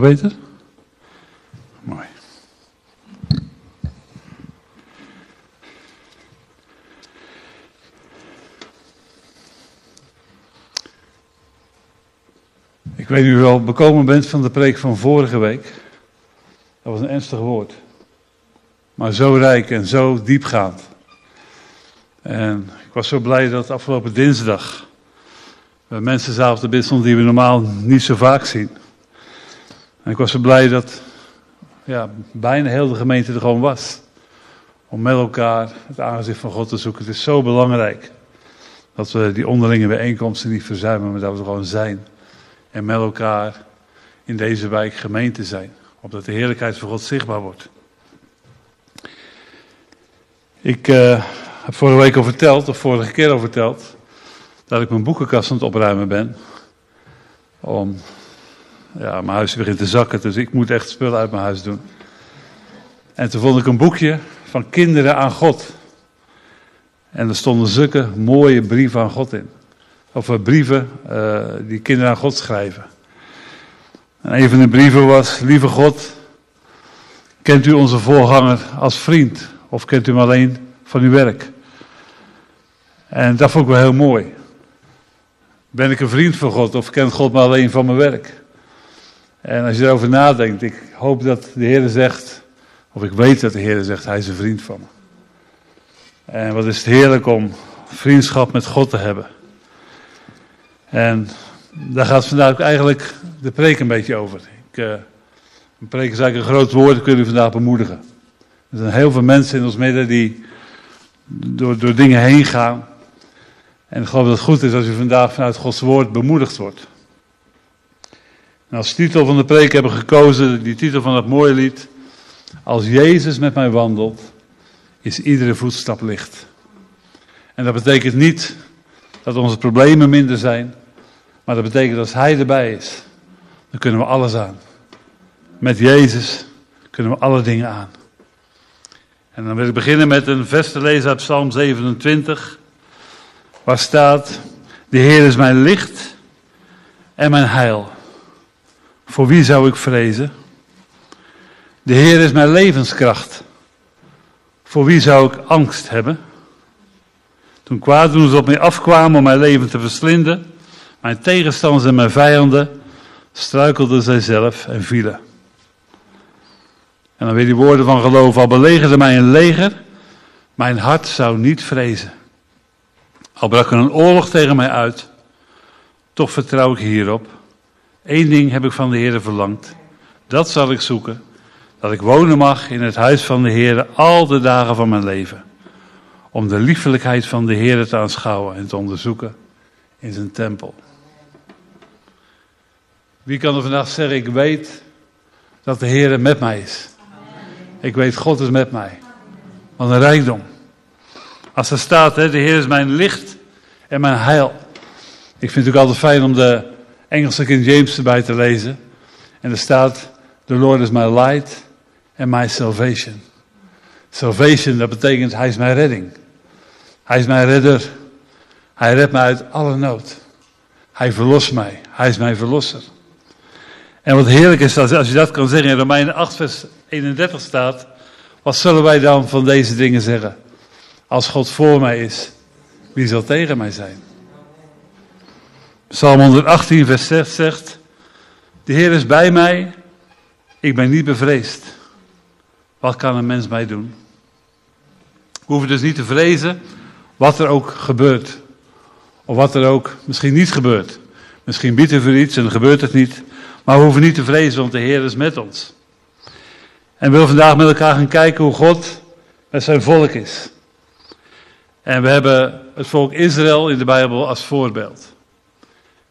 beter? Mooi. Ik weet niet u wel bekomen bent van de preek van vorige week. Dat was een ernstig woord. Maar zo rijk en zo diepgaand. En ik was zo blij dat afgelopen dinsdag we mensen de stond die we normaal niet zo vaak zien. En ik was zo blij dat ja, bijna heel de gemeente er gewoon was. Om met elkaar het aangezicht van God te zoeken. Het is zo belangrijk dat we die onderlinge bijeenkomsten niet verzuimen, maar dat we er gewoon zijn. En met elkaar in deze wijk gemeente zijn. Opdat de heerlijkheid van God zichtbaar wordt. Ik uh, heb vorige week al verteld, of vorige keer al verteld, dat ik mijn boekenkast aan het opruimen ben. Om, ja, mijn huis begint te zakken, dus ik moet echt spullen uit mijn huis doen. En toen vond ik een boekje van kinderen aan God. En er stonden zulke mooie brieven aan God in. Of eh, brieven uh, die kinderen aan God schrijven. En een van de brieven was: Lieve God, kent u onze voorganger als vriend? Of kent u hem alleen van uw werk? En dat vond ik wel heel mooi. Ben ik een vriend van God of kent God me alleen van mijn werk? En als je erover nadenkt, ik hoop dat de Heer zegt, of ik weet dat de Heer zegt, hij is een vriend van me. En wat is het heerlijk om vriendschap met God te hebben. En daar gaat vandaag eigenlijk de preek een beetje over. Ik, uh, een preek is eigenlijk een groot woord, wil u vandaag bemoedigen. Er zijn heel veel mensen in ons midden die door, door dingen heen gaan. En ik geloof dat het goed is als u vandaag vanuit Gods woord bemoedigd wordt. En als titel van de preek hebben gekozen, die titel van het mooie lied. Als Jezus met mij wandelt, is iedere voetstap licht. En dat betekent niet dat onze problemen minder zijn, maar dat betekent dat als Hij erbij is, dan kunnen we alles aan. Met Jezus kunnen we alle dingen aan. En dan wil ik beginnen met een vers te lezen uit Psalm 27, waar staat: De Heer is mijn licht en mijn heil. Voor wie zou ik vrezen? De Heer is mijn levenskracht. Voor wie zou ik angst hebben? Toen kwaaddoeners op mij afkwamen om mijn leven te verslinden, mijn tegenstanders en mijn vijanden, struikelden zij zelf en vielen. En dan weer die woorden van geloof. Al belegerde mij een leger, mijn hart zou niet vrezen. Al brak er een oorlog tegen mij uit, toch vertrouw ik hierop. Eén ding heb ik van de Heer verlangd. Dat zal ik zoeken. Dat ik wonen mag in het huis van de Heer al de dagen van mijn leven. Om de liefelijkheid van de Heer te aanschouwen en te onderzoeken in zijn tempel. Wie kan er vandaag zeggen, ik weet dat de Heer met mij is. Ik weet, God is met mij. Wat een rijkdom. Als er staat, de Heer is mijn licht en mijn heil. Ik vind het ook altijd fijn om de Engelse King James erbij te lezen. En er staat, the Lord is my light and my salvation. Salvation, dat betekent, hij is mijn redding. Hij is mijn redder. Hij redt mij uit alle nood. Hij verlost mij. Hij is mijn verlosser. En wat heerlijk is als, je dat kan zeggen in Romeinen 8 vers 31 staat. Wat zullen wij dan van deze dingen zeggen? Als God voor mij is, wie zal tegen mij zijn? Psalm 118 vers 6 zegt. De Heer is bij mij. Ik ben niet bevreesd. Wat kan een mens mij doen? We hoeven dus niet te vrezen wat er ook gebeurt. Of wat er ook misschien niet gebeurt. Misschien biedt er voor iets en gebeurt het niet. Maar we hoeven niet te vrezen, want de Heer is met ons. En we willen vandaag met elkaar gaan kijken hoe God met zijn volk is. En we hebben het volk Israël in de Bijbel als voorbeeld.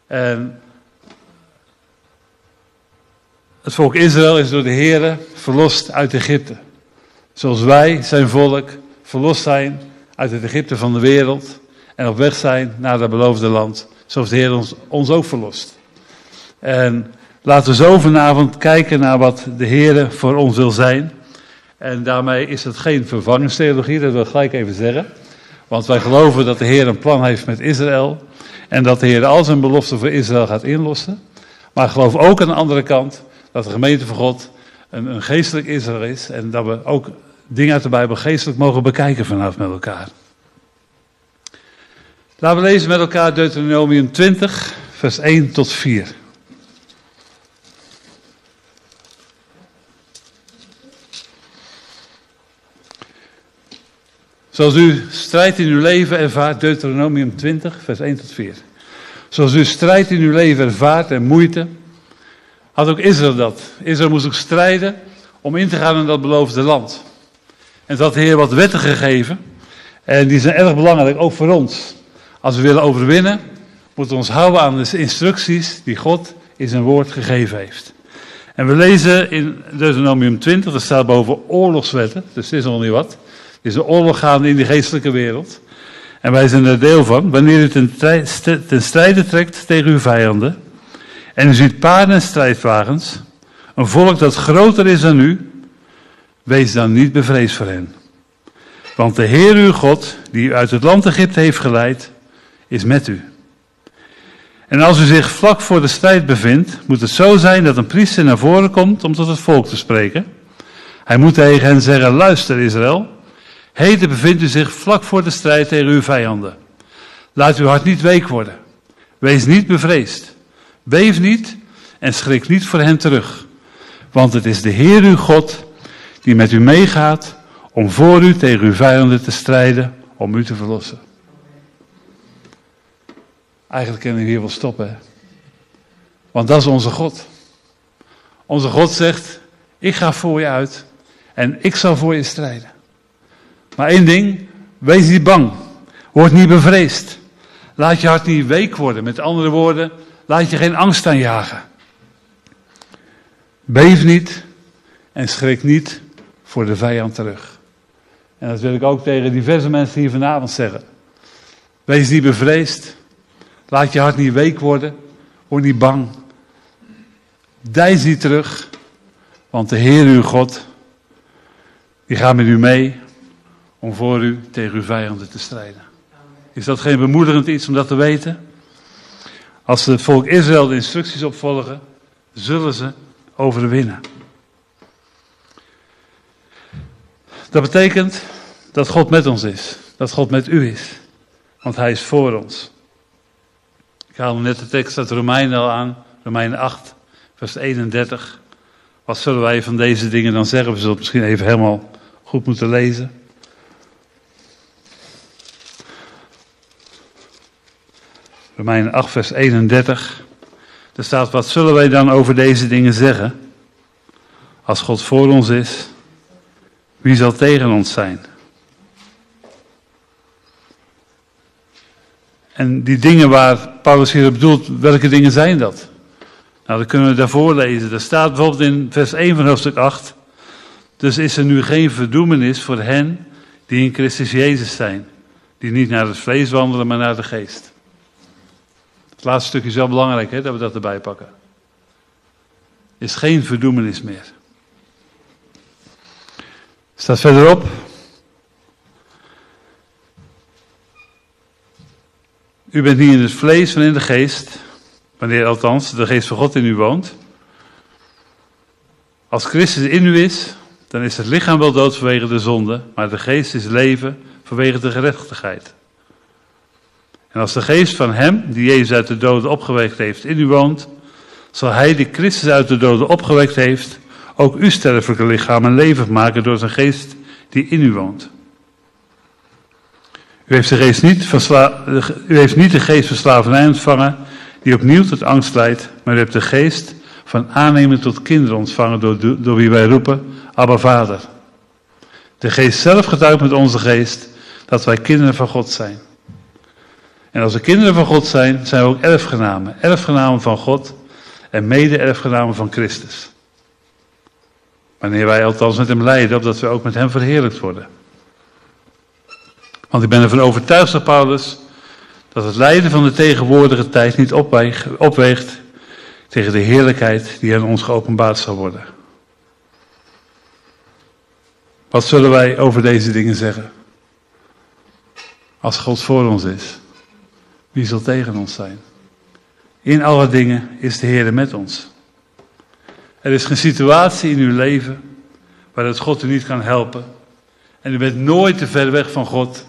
En het volk Israël is door de Heer verlost uit Egypte. Zoals wij, zijn volk, verlost zijn uit het Egypte van de wereld. En op weg zijn naar het beloofde land. Zoals de Heer ons, ons ook verlost. En Laten we zo vanavond kijken naar wat de Heer voor ons wil zijn. En daarmee is het geen vervangingstheologie, dat wil ik gelijk even zeggen. Want wij geloven dat de Heer een plan heeft met Israël. En dat de Heer al zijn beloften voor Israël gaat inlossen. Maar geloof ook aan de andere kant dat de gemeente van God een, een geestelijk Israël is. En dat we ook dingen uit de Bijbel geestelijk mogen bekijken vanaf met elkaar. Laten we lezen met elkaar Deuteronomium 20, vers 1 tot 4. Zoals u strijd in uw leven ervaart, Deuteronomium 20, vers 1 tot 4. Zoals u strijd in uw leven ervaart en moeite, had ook Israël dat. Israël moest ook strijden om in te gaan in dat beloofde land. En dat de Heer wat wetten gegeven. En die zijn erg belangrijk, ook voor ons. Als we willen overwinnen, moeten we ons houden aan de instructies die God in zijn woord gegeven heeft. En we lezen in Deuteronomium 20, er staat boven oorlogswetten, dus dit is nog niet wat. Is een oorlog gaande in die geestelijke wereld. En wij zijn er deel van. Wanneer u ten, ten strijde trekt tegen uw vijanden. En u ziet paarden en strijdwagens. Een volk dat groter is dan u. Wees dan niet bevreesd voor hen. Want de Heer uw God, die u uit het land Egypte heeft geleid, is met u. En als u zich vlak voor de strijd bevindt, moet het zo zijn dat een priester naar voren komt om tot het volk te spreken. Hij moet tegen hen zeggen: Luister, Israël. Heden bevindt u zich vlak voor de strijd tegen uw vijanden. Laat uw hart niet week worden. Wees niet bevreesd. Beef niet en schrik niet voor hen terug. Want het is de Heer uw God die met u meegaat om voor u tegen uw vijanden te strijden, om u te verlossen. Eigenlijk kunnen we hier wel stoppen. Hè? Want dat is onze God. Onze God zegt, ik ga voor je uit en ik zal voor je strijden. Maar één ding, wees niet bang. Word niet bevreesd. Laat je hart niet week worden. Met andere woorden, laat je geen angst aanjagen. Beef niet en schrik niet voor de vijand terug. En dat wil ik ook tegen diverse mensen hier vanavond zeggen. Wees niet bevreesd. Laat je hart niet week worden. Word niet bang. Dijs niet terug. Want de Heer uw God, die gaat met u mee om voor u tegen uw vijanden te strijden. Is dat geen bemoedigend iets om dat te weten? Als het volk Israël de instructies opvolgen, zullen ze overwinnen. Dat betekent dat God met ons is. Dat God met u is. Want hij is voor ons. Ik haalde net de tekst uit Romeinen al aan. Romeinen 8, vers 31. Wat zullen wij van deze dingen dan zeggen? We zullen het misschien even helemaal goed moeten lezen. Romeinen 8, vers 31. Er staat, wat zullen wij dan over deze dingen zeggen? Als God voor ons is, wie zal tegen ons zijn? En die dingen waar Paulus hier bedoelt, welke dingen zijn dat? Nou, dat kunnen we daarvoor lezen. Er staat bijvoorbeeld in vers 1 van hoofdstuk 8. Dus is er nu geen verdoemenis voor hen die in Christus Jezus zijn. Die niet naar het vlees wandelen, maar naar de geest. Het laatste stukje is wel belangrijk hè, dat we dat erbij pakken. Is geen verdoemenis meer. Staat verderop. U bent niet in het vlees, maar in de geest. Wanneer althans de geest van God in u woont. Als Christus in u is, dan is het lichaam wel dood vanwege de zonde, maar de geest is leven vanwege de gerechtigheid. En als de geest van hem, die Jezus uit de doden opgewekt heeft, in u woont, zal hij die Christus uit de doden opgewekt heeft, ook uw sterfelijke lichaam een levend maken door zijn geest die in u woont. U heeft, de geest niet u heeft niet de geest van slavernij ontvangen, die opnieuw tot angst leidt, maar u hebt de geest van aannemen tot kinderen ontvangen, door, door wie wij roepen, Abba Vader. De geest zelf getuigt met onze geest dat wij kinderen van God zijn. En als we kinderen van God zijn, zijn we ook erfgenamen. Erfgenamen van God en mede-erfgenamen van Christus. Wanneer wij althans met hem lijden, opdat we ook met hem verheerlijkt worden. Want ik ben ervan overtuigd, zegt Paulus, dat het lijden van de tegenwoordige tijd niet opweegt tegen de heerlijkheid die aan ons geopenbaard zal worden. Wat zullen wij over deze dingen zeggen? Als God voor ons is. Wie zal tegen ons zijn? In alle dingen is de Heer met ons. Er is geen situatie in uw leven waaruit God u niet kan helpen. En u bent nooit te ver weg van God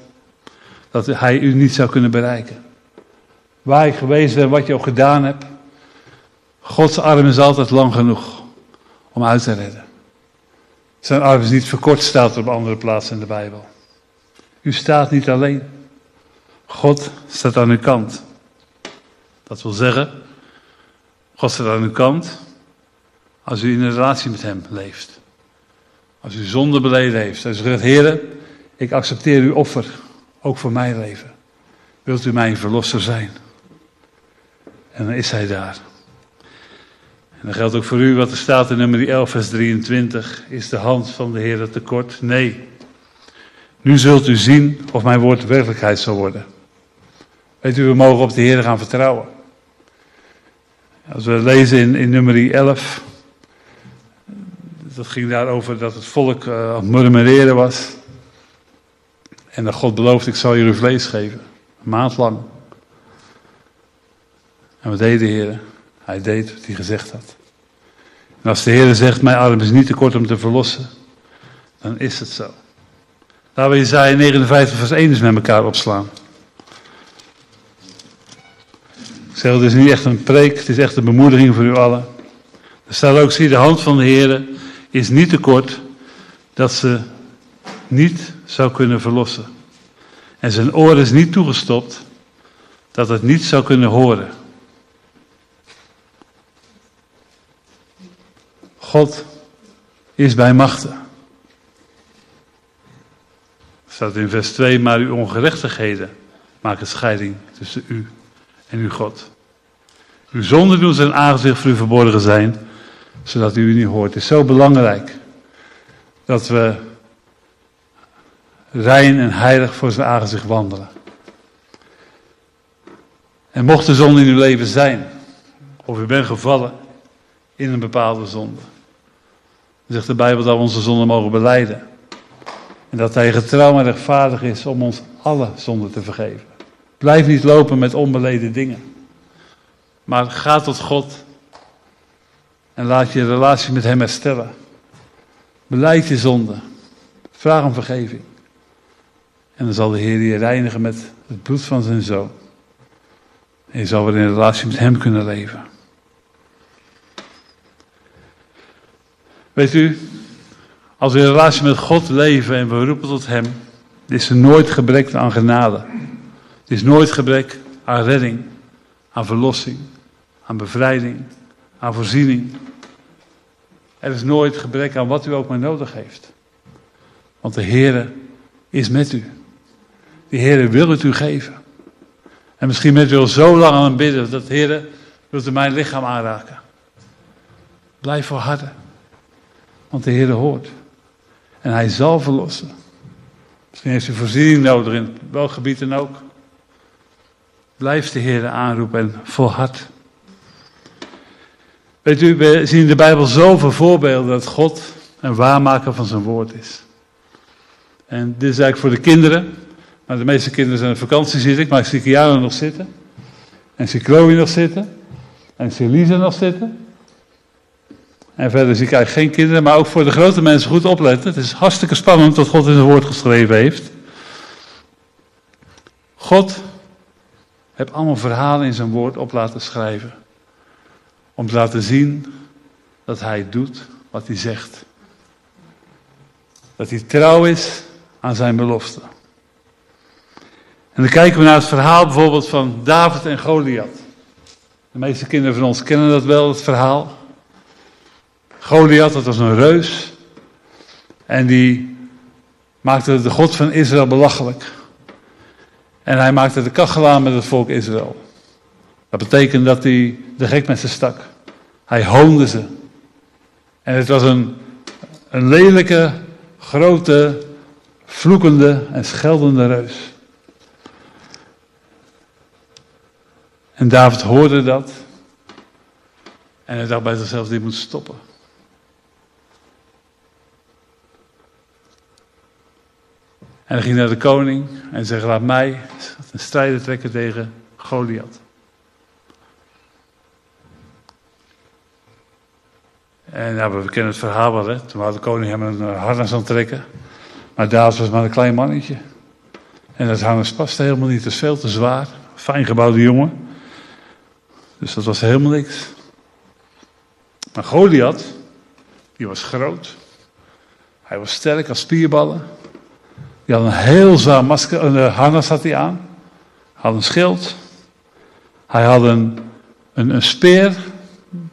dat Hij u niet zou kunnen bereiken. Waar je geweest bent, wat je ook gedaan hebt. Gods arm is altijd lang genoeg om uit te redden. Zijn arm is niet verkort, staat er op andere plaatsen in de Bijbel. U staat niet alleen. God staat aan uw kant. Dat wil zeggen, God staat aan uw kant als u in een relatie met Hem leeft. Als u zonde beleden heeft. U zegt, Heer, ik accepteer uw offer, ook voor mijn leven. Wilt u mijn verlosser zijn? En dan is Hij daar. En dat geldt ook voor u wat er staat in nummer 11, vers 23. Is de hand van de Heer tekort? Nee. Nu zult u zien of mijn woord werkelijkheid zal worden. Weet u, we mogen op de Heer gaan vertrouwen. Als we lezen in, in nummer 11, dat ging daarover dat het volk uh, aan het murmureren was. En dat God belooft, ik zal jullie vlees geven. Een maand lang. En wat deed de Heer? Hij deed wat hij gezegd had. En als de Heer zegt, mijn arm is niet te kort om te verlossen, dan is het zo. Laten we Isaiah 59 vers 1 eens met elkaar opslaan. Ik zeg, het is niet echt een preek, het is echt een bemoediging voor u allen. Er staat ook, zie de hand van de Heer is niet te kort dat ze niet zou kunnen verlossen. En zijn oor is niet toegestopt dat het niet zou kunnen horen. God is bij machten. Staat in vers 2, maar uw ongerechtigheden maken scheiding tussen u en uw God. Uw zonden doen zijn aangezicht voor u verborgen zijn, zodat u u niet hoort. Het is zo belangrijk dat we rein en heilig voor zijn aangezicht wandelen. En mocht de zonde in uw leven zijn, of u bent gevallen in een bepaalde zonde, zegt de Bijbel dat we onze zonde mogen beleiden. En dat hij getrouw en rechtvaardig is om ons alle zonden te vergeven. Blijf niet lopen met onbeleden dingen. Maar ga tot God en laat je relatie met Hem herstellen. Beleid je zonde. Vraag om vergeving. En dan zal de Heer je reinigen met het bloed van zijn zoon. En je zal weer in relatie met Hem kunnen leven. Weet u, als we in relatie met God leven en we roepen tot Hem, is er nooit gebrek aan genade. Het is nooit gebrek aan redding, aan verlossing, aan bevrijding, aan voorziening. Er is nooit gebrek aan wat u ook maar nodig heeft. Want de Heere is met u. De Heere wil het u geven. En misschien bent u al zo lang aan het bidden dat de Heere wilt u mijn lichaam aanraken. Blijf volharden. Want de Heere hoort. En hij zal verlossen. Misschien heeft u voorziening nodig in welk gebied dan ook. Blijf de Heer aanroepen en volhard. Weet u, we zien in de Bijbel zoveel voorbeelden dat God een waarmaker van zijn woord is. En dit is eigenlijk voor de kinderen. Maar de meeste kinderen zijn op vakantie zitten. Maar ik zie Kiana nog zitten. En ik zie nog zitten. En ik nog zitten. En verder zie ik eigenlijk geen kinderen, maar ook voor de grote mensen goed opletten. Het is hartstikke spannend wat God in zijn woord geschreven heeft. God heeft allemaal verhalen in zijn woord op laten schrijven. Om te laten zien dat hij doet wat hij zegt. Dat hij trouw is aan zijn belofte. En dan kijken we naar het verhaal bijvoorbeeld van David en Goliath. De meeste kinderen van ons kennen dat wel, het verhaal. Goliath, dat was een reus. En die maakte de God van Israël belachelijk. En hij maakte de kachel aan met het volk Israël. Dat betekent dat hij de gek met ze stak. Hij hoonde ze. En het was een, een lelijke, grote, vloekende en scheldende reus. En David hoorde dat. En hij dacht bij zichzelf, dit moet stoppen. En hij ging naar de koning en zei: Laat mij een strijder trekken tegen Goliath. En ja, we kennen het verhaal wel, hè. Toen had de koning hem een harnas aan trekken. Maar David was maar een klein mannetje. En dat harnas paste helemaal niet. Het is veel te zwaar. Fijn gebouwde jongen. Dus dat was helemaal niks. Maar Goliath, die was groot. Hij was sterk als spierballen. Die had een heel zwaar masker, een harnas had hij aan. Had een schild. Hij had een, een, een speer.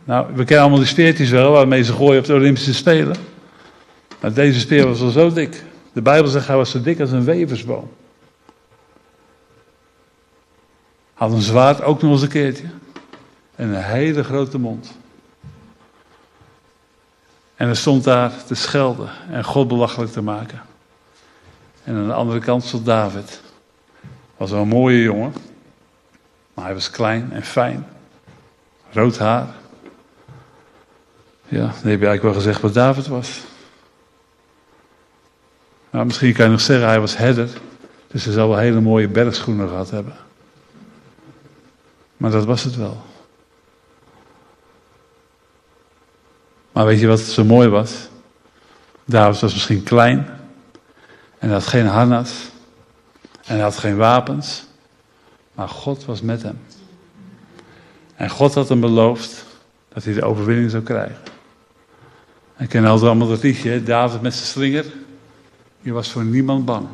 Nou, we kennen allemaal die speertjes wel, waarmee ze gooien op de Olympische Spelen. Maar deze speer was al zo dik. De Bijbel zegt hij was zo dik als een weversboom. Had een zwaard, ook nog eens een keertje. En een hele grote mond. En hij stond daar te schelden en God belachelijk te maken. En aan de andere kant stond David. Was wel een mooie jongen. Maar hij was klein en fijn. Rood haar. Ja, dan heb je eigenlijk wel gezegd wat David was. Nou, misschien kan je nog zeggen, hij was herder. Dus hij zou wel hele mooie bergschoenen gehad hebben. Maar dat was het wel. Maar weet je wat zo mooi was? David was misschien klein. En hij had geen harnas. En hij had geen wapens. Maar God was met hem. En God had hem beloofd dat hij de overwinning zou krijgen. En ken altijd allemaal dat liedje, David met zijn slinger. Die was voor niemand bang.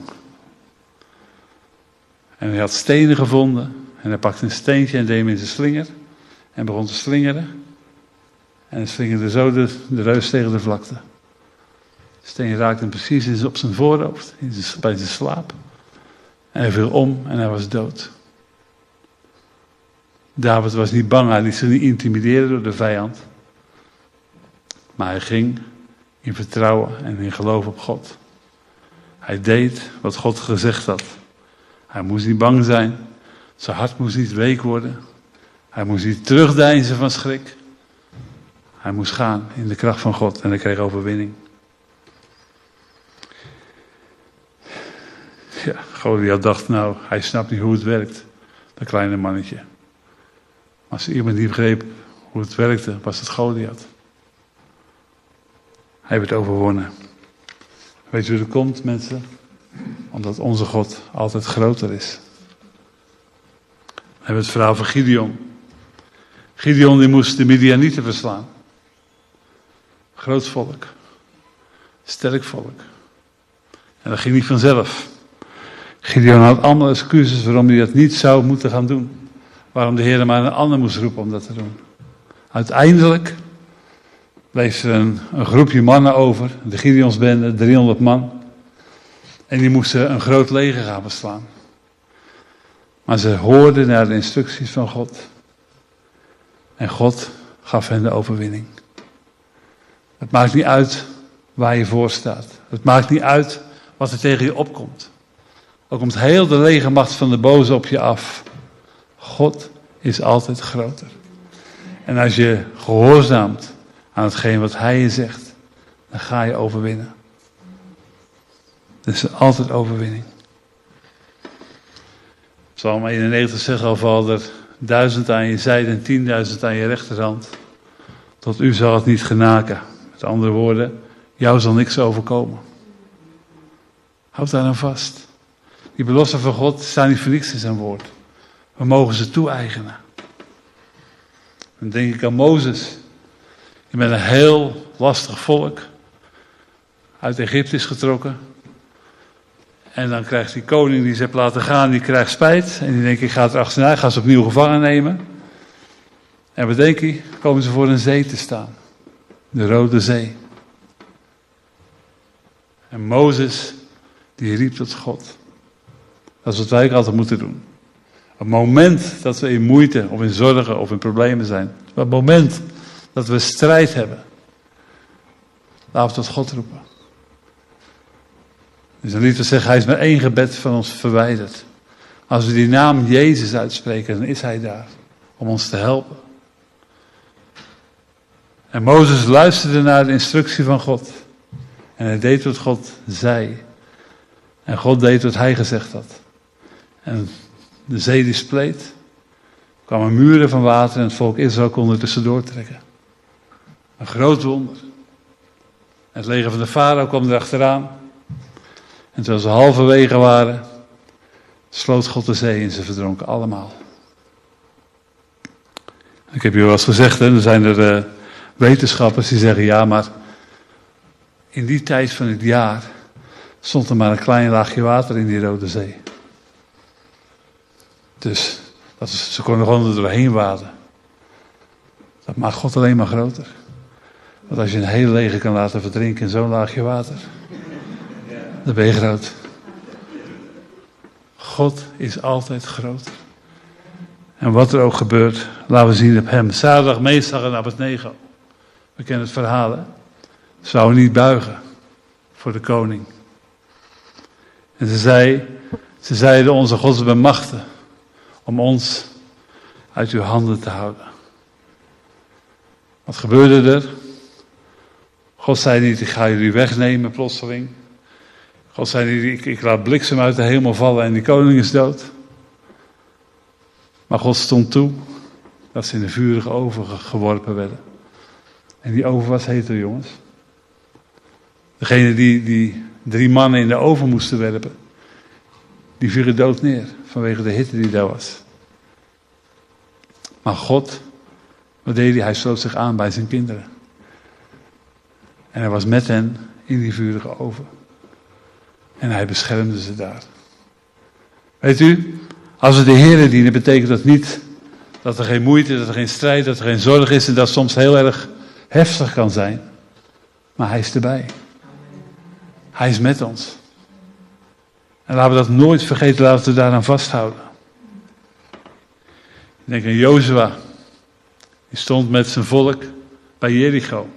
En hij had stenen gevonden. En hij pakte een steentje en deed hem in zijn slinger. En begon te slingeren. En hij slingerde zo de, de reus tegen de vlakte. Steen raakte hem precies op zijn voorhoofd, bij zijn slaap. En hij viel om en hij was dood. David was niet bang, hij liet zich niet intimideren door de vijand. Maar hij ging in vertrouwen en in geloof op God. Hij deed wat God gezegd had. Hij moest niet bang zijn. Zijn hart moest niet week worden. Hij moest niet terugdeinzen van schrik. Hij moest gaan in de kracht van God en hij kreeg overwinning. Ja, Goliath dacht nou, hij snapt niet hoe het werkt, dat kleine mannetje. Maar als iemand die begreep hoe het werkte, was het Goliath. Hij werd overwonnen. Weet je hoe dat komt, mensen? Omdat onze God altijd groter is. We hebben het verhaal van Gideon. Gideon die moest de Midianieten verslaan. Groot volk. Sterk volk. En dat ging niet vanzelf. Gideon had allemaal excuses waarom hij dat niet zou moeten gaan doen. Waarom de Heer maar een ander moest roepen om dat te doen. Uiteindelijk bleef er een, een groepje mannen over, de Gideonsbende, 300 man. En die moesten een groot leger gaan beslaan. Maar ze hoorden naar de instructies van God. En God gaf hen de overwinning. Het maakt niet uit waar je voor staat. Het maakt niet uit wat er tegen je opkomt. Ook komt heel de legermacht van de boze op je af. God is altijd groter. En als je gehoorzaamt aan hetgeen wat Hij je zegt, dan ga je overwinnen. Er is altijd overwinning. Psalm 91 zegt al, Vader, duizend aan je zijde en tienduizend aan je rechterhand. Tot u zal het niet genaken. Met andere woorden, jou zal niks overkomen. Houd daar aan vast. Die beloften van God staan niet voor niks in zijn woord. We mogen ze toe-eigenen. Dan denk ik aan Mozes. Die met een heel lastig volk uit Egypte is getrokken. En dan krijgt die koning die ze heeft laten gaan, die krijgt spijt. En die denkt, ik ga er achterna, ik ga ze opnieuw gevangen nemen. En wat denk je? Komen ze voor een zee te staan. De Rode Zee. En Mozes, die riep tot God. Dat is wat wij altijd moeten doen. Op het moment dat we in moeite of in zorgen of in problemen zijn. Op het moment dat we strijd hebben. Laten we tot God roepen. Dus een lied te zeggen, hij is met één gebed van ons verwijderd. Als we die naam Jezus uitspreken, dan is hij daar. Om ons te helpen. En Mozes luisterde naar de instructie van God. En hij deed wat God zei. En God deed wat hij gezegd had. En de zee die spleet. Er kwamen muren van water en het volk Israël kon er tussendoor trekken. Een groot wonder. Het leger van de farao kwam erachteraan. En terwijl ze halverwege waren, sloot God de zee en ze verdronken allemaal. Ik heb je wel eens gezegd, hè, er zijn er uh, wetenschappers die zeggen, ja, maar in die tijd van het jaar stond er maar een klein laagje water in die Rode Zee. Dus dat is, ze konden gewoon er doorheen waden. Dat maakt God alleen maar groter. Want als je een hele leger kan laten verdrinken in zo'n laagje water, dan ben je groot. God is altijd groter. En wat er ook gebeurt, laten we zien op hem. Zaterdag, meestal en Abednego. We kennen het verhaal, hè? Zou niet buigen voor de koning. En ze, zei, ze zeiden, onze God is bemachtigd om ons uit uw handen te houden. Wat gebeurde er? God zei niet, ik ga jullie wegnemen plotseling. God zei niet, ik, ik laat bliksem uit de hemel vallen en die koning is dood. Maar God stond toe dat ze in de vurige oven geworpen werden. En die oven was heter, jongens. Degene die, die drie mannen in de oven moesten werpen, die vielen dood neer vanwege de hitte die daar was. Maar God, wat deed hij? Hij sloot zich aan bij zijn kinderen. En hij was met hen in die vurige oven. En hij beschermde ze daar. Weet u, als we de Heer dienen, betekent dat niet dat er geen moeite, dat er geen strijd, dat er geen zorg is en dat soms heel erg heftig kan zijn. Maar Hij is erbij. Hij is met ons. En laten we dat nooit vergeten, laten we daaraan vasthouden. Ik denk aan Jozua. Die stond met zijn volk bij Jericho.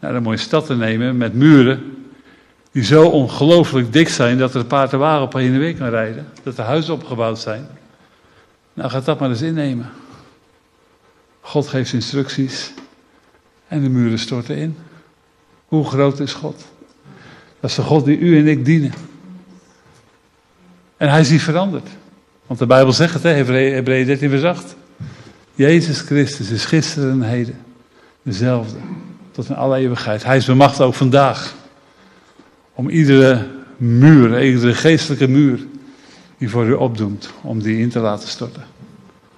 Naar een mooie stad te nemen met muren die zo ongelooflijk dik zijn dat er een paard en wagen op heen en weer kan rijden. Dat de huizen opgebouwd zijn. Nou, gaat dat maar eens innemen. God geeft instructies en de muren storten in. Hoe groot is God? Dat is de God die u en ik dienen. En hij is niet veranderd. Want de Bijbel zegt het, Hebreeën 13 vers 8. Jezus Christus is gisteren en heden dezelfde. Tot in alle eeuwigheid. Hij is bemachtigd ook vandaag. Om iedere muur, iedere geestelijke muur die voor u opdoemt, om die in te laten storten.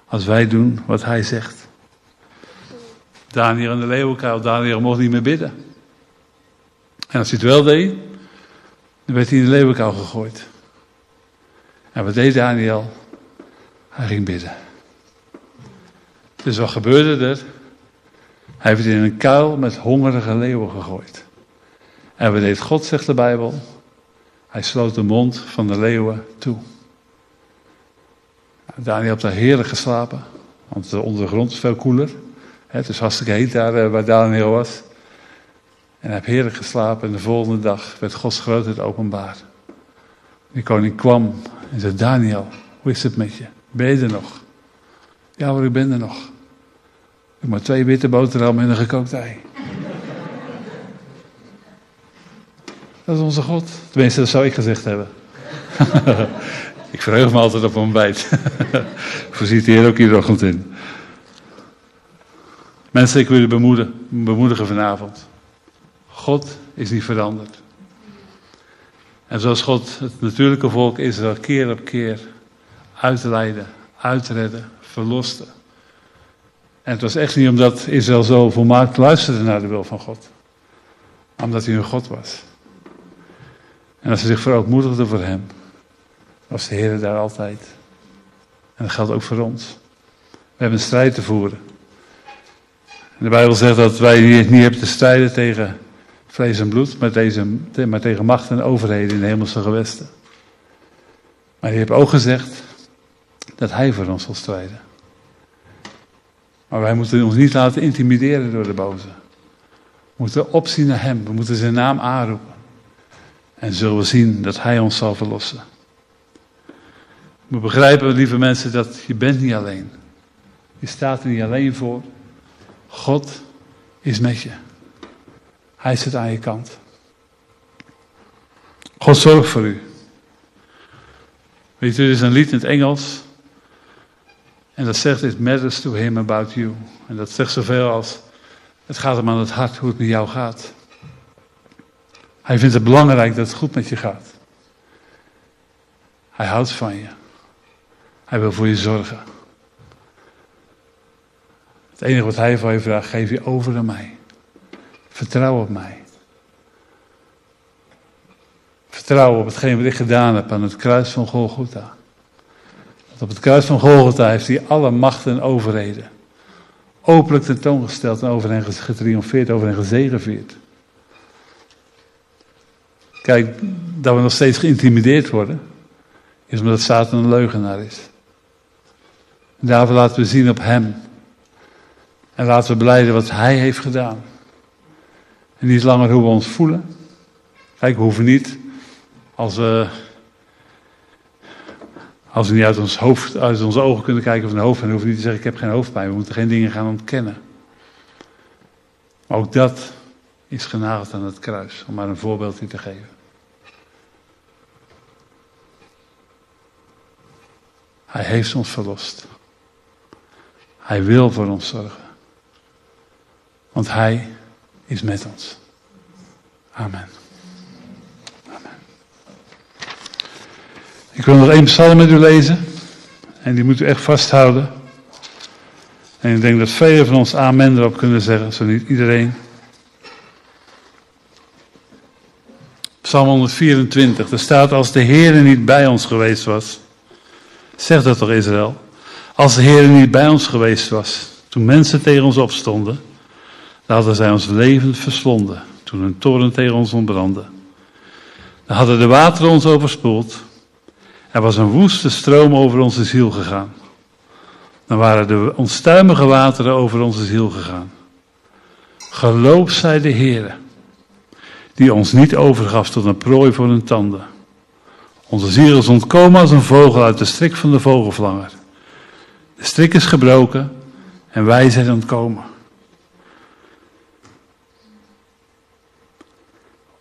Als wij doen wat hij zegt. Daniel in de leeuwenkuil, Daniel mocht niet meer bidden. En als hij het wel deed, dan werd hij in de leeuwenkuil gegooid. En wat deed Daniel? Hij ging bidden. Dus wat gebeurde er? Hij werd in een kuil met hongerige leeuwen gegooid. En wat deed God, zegt de Bijbel? Hij sloot de mond van de leeuwen toe. Daniel heeft daar heerlijk geslapen, want de ondergrond is veel koeler. Het is hartstikke heet daar eh, waar Daniel was. En hij heeft heerlijk geslapen en de volgende dag werd Gods grootheid openbaar. Die koning kwam en zei, Daniel, hoe is het met je? Ben je er nog? Ja, maar ik ben er nog. Ik heb maar twee witte boterhammen en een gekookt ei. Dat is onze God. Tenminste, dat zou ik gezegd hebben. ik verheug me altijd op ontbijt. Voorziet de Heer ook iedere ochtend in. Mensen, ik wil u bemoedigen vanavond. God is niet veranderd. En zoals God het natuurlijke volk Israël keer op keer uitleidde, uitredde, verloste. En het was echt niet omdat Israël zo volmaakt luisterde naar de wil van God. Maar omdat hij een God was. En als ze zich verootmoedigden voor hem, was de Heer daar altijd. En dat geldt ook voor ons. We hebben een strijd te voeren. En de Bijbel zegt dat wij niet hebben te strijden tegen vlees en bloed, maar, deze, maar tegen macht en overheden in de hemelse gewesten. Maar hij heeft ook gezegd dat hij voor ons zal strijden. Maar wij moeten ons niet laten intimideren door de boze. We moeten opzien naar hem. We moeten zijn naam aanroepen. En zullen we zien dat Hij ons zal verlossen. We begrijpen, lieve mensen, dat je bent niet alleen. Je staat er niet alleen voor. God is met je. Hij zit aan je kant. God zorgt voor u. Weet u, er is een lied in het Engels. En dat zegt, it matters to him about you. En dat zegt zoveel als, Het gaat hem aan het hart hoe het met jou gaat. Hij vindt het belangrijk dat het goed met je gaat. Hij houdt van je. Hij wil voor je zorgen. Het enige wat hij van je vraagt, geef je over aan mij. Vertrouw op mij. Vertrouw op hetgeen wat ik gedaan heb aan het kruis van Golgotha. Want op het kruis van Golgotha heeft hij alle machten en overheden openlijk tentoongesteld en over hen getriomfeerd, over hen gezegevierd. Kijk, dat we nog steeds geïntimideerd worden, is omdat Satan een leugenaar is. En daarvoor laten we zien op hem. En laten we beleiden wat hij heeft gedaan. En niet langer hoe we ons voelen. Kijk, we hoeven niet als we, als we niet uit ons hoofd, uit onze ogen kunnen kijken of een hoofdpijn, hoeven we niet te zeggen: Ik heb geen hoofdpijn. We moeten geen dingen gaan ontkennen. Ook dat is genageld aan het kruis, om maar een voorbeeldje te geven. Hij heeft ons verlost. Hij wil voor ons zorgen. Want Hij is met ons. Amen. Amen. Ik wil nog één psalm met u lezen. En die moet u echt vasthouden. En ik denk dat velen van ons amen erop kunnen zeggen, zo niet iedereen. Psalm 124, er staat als de Heer niet bij ons geweest was. Zeg dat toch Israël? Als de Heer niet bij ons geweest was, toen mensen tegen ons opstonden, hadden zij ons leven verslonden, toen een toren tegen ons ontbrandde. Dan hadden de wateren ons overspoeld, er was een woeste stroom over onze ziel gegaan. Dan waren de onstuimige wateren over onze ziel gegaan. Geloof zij de Heer, die ons niet overgaf tot een prooi voor hun tanden. Onze ziel is ontkomen als een vogel uit de strik van de vogelvlanger. De strik is gebroken en wij zijn ontkomen.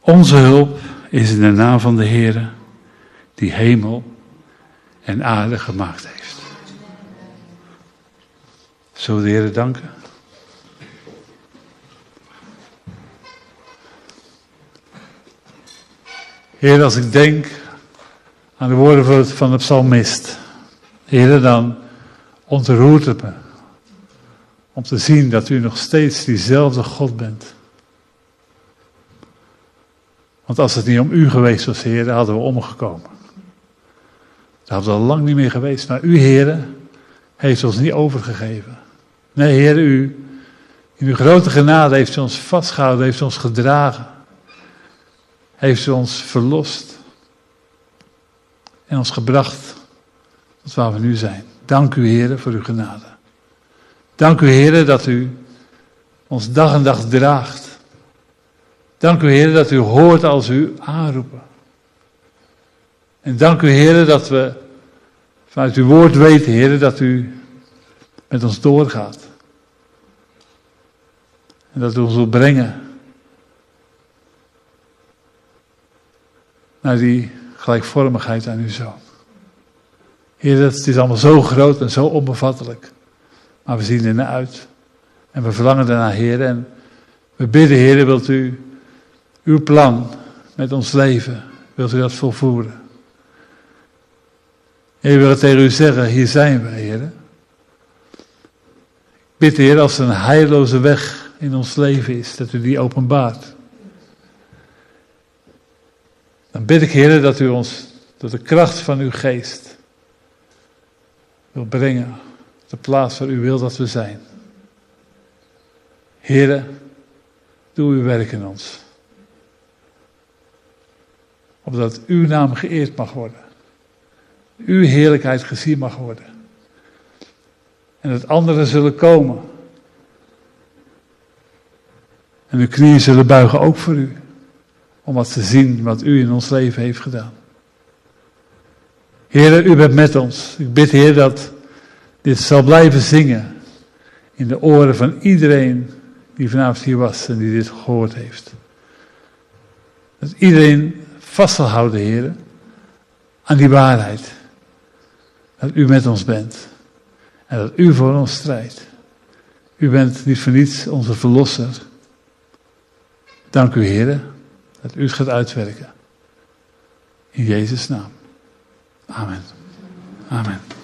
Onze hulp is in de naam van de Heer, die hemel en aarde gemaakt heeft. Zullen de Heer danken? Heer, als ik denk aan de woorden van de psalmist, Heer, dan ontroert het me om te zien dat u nog steeds diezelfde God bent. Want als het niet om u geweest was, Heer, dan hadden we omgekomen. Dan hadden we al lang niet meer geweest. Maar u, Heer, heeft ons niet overgegeven. Nee, Heer, u, in uw grote genade heeft u ons vastgehouden, heeft u ons gedragen. Heeft u ons verlost. En ons gebracht tot waar we nu zijn. Dank u, Heer, voor uw genade. Dank u, Heer, dat u ons dag en dag draagt. Dank u, Heer, dat u hoort als u aanroepen. En dank u, Heer, dat we vanuit uw woord weten, Heer, dat u met ons doorgaat. En dat u ons wil brengen naar die gelijkvormigheid aan uw zoon. Heer, het is allemaal zo groot en zo onbevattelijk. Maar we zien er naar uit. En we verlangen ernaar, Heer. En we bidden, Heer, wilt u uw plan met ons leven, wilt u dat volvoeren? Heer, we willen tegen u zeggen, hier zijn we, Heer. Ik bid, Heer, als er een heilloze weg in ons leven is, dat u die openbaart. Dan bid ik, Heer, dat u ons door de kracht van uw geest wil brengen de plaats waar u wil dat we zijn. Heer, doe uw werk in ons. Opdat uw naam geëerd mag worden. Uw heerlijkheid gezien mag worden. En dat anderen zullen komen. En uw knieën zullen buigen ook voor u. Om wat te zien wat u in ons leven heeft gedaan. Heer, u bent met ons. Ik bid, Heer, dat dit zal blijven zingen in de oren van iedereen die vanavond hier was en die dit gehoord heeft. Dat iedereen vast zal houden, Heer, aan die waarheid. Dat u met ons bent en dat u voor ons strijdt. U bent niet voor niets onze verlosser. Dank u, Heer, dat u het gaat uitwerken. In Jezus' naam. Amen. Amen.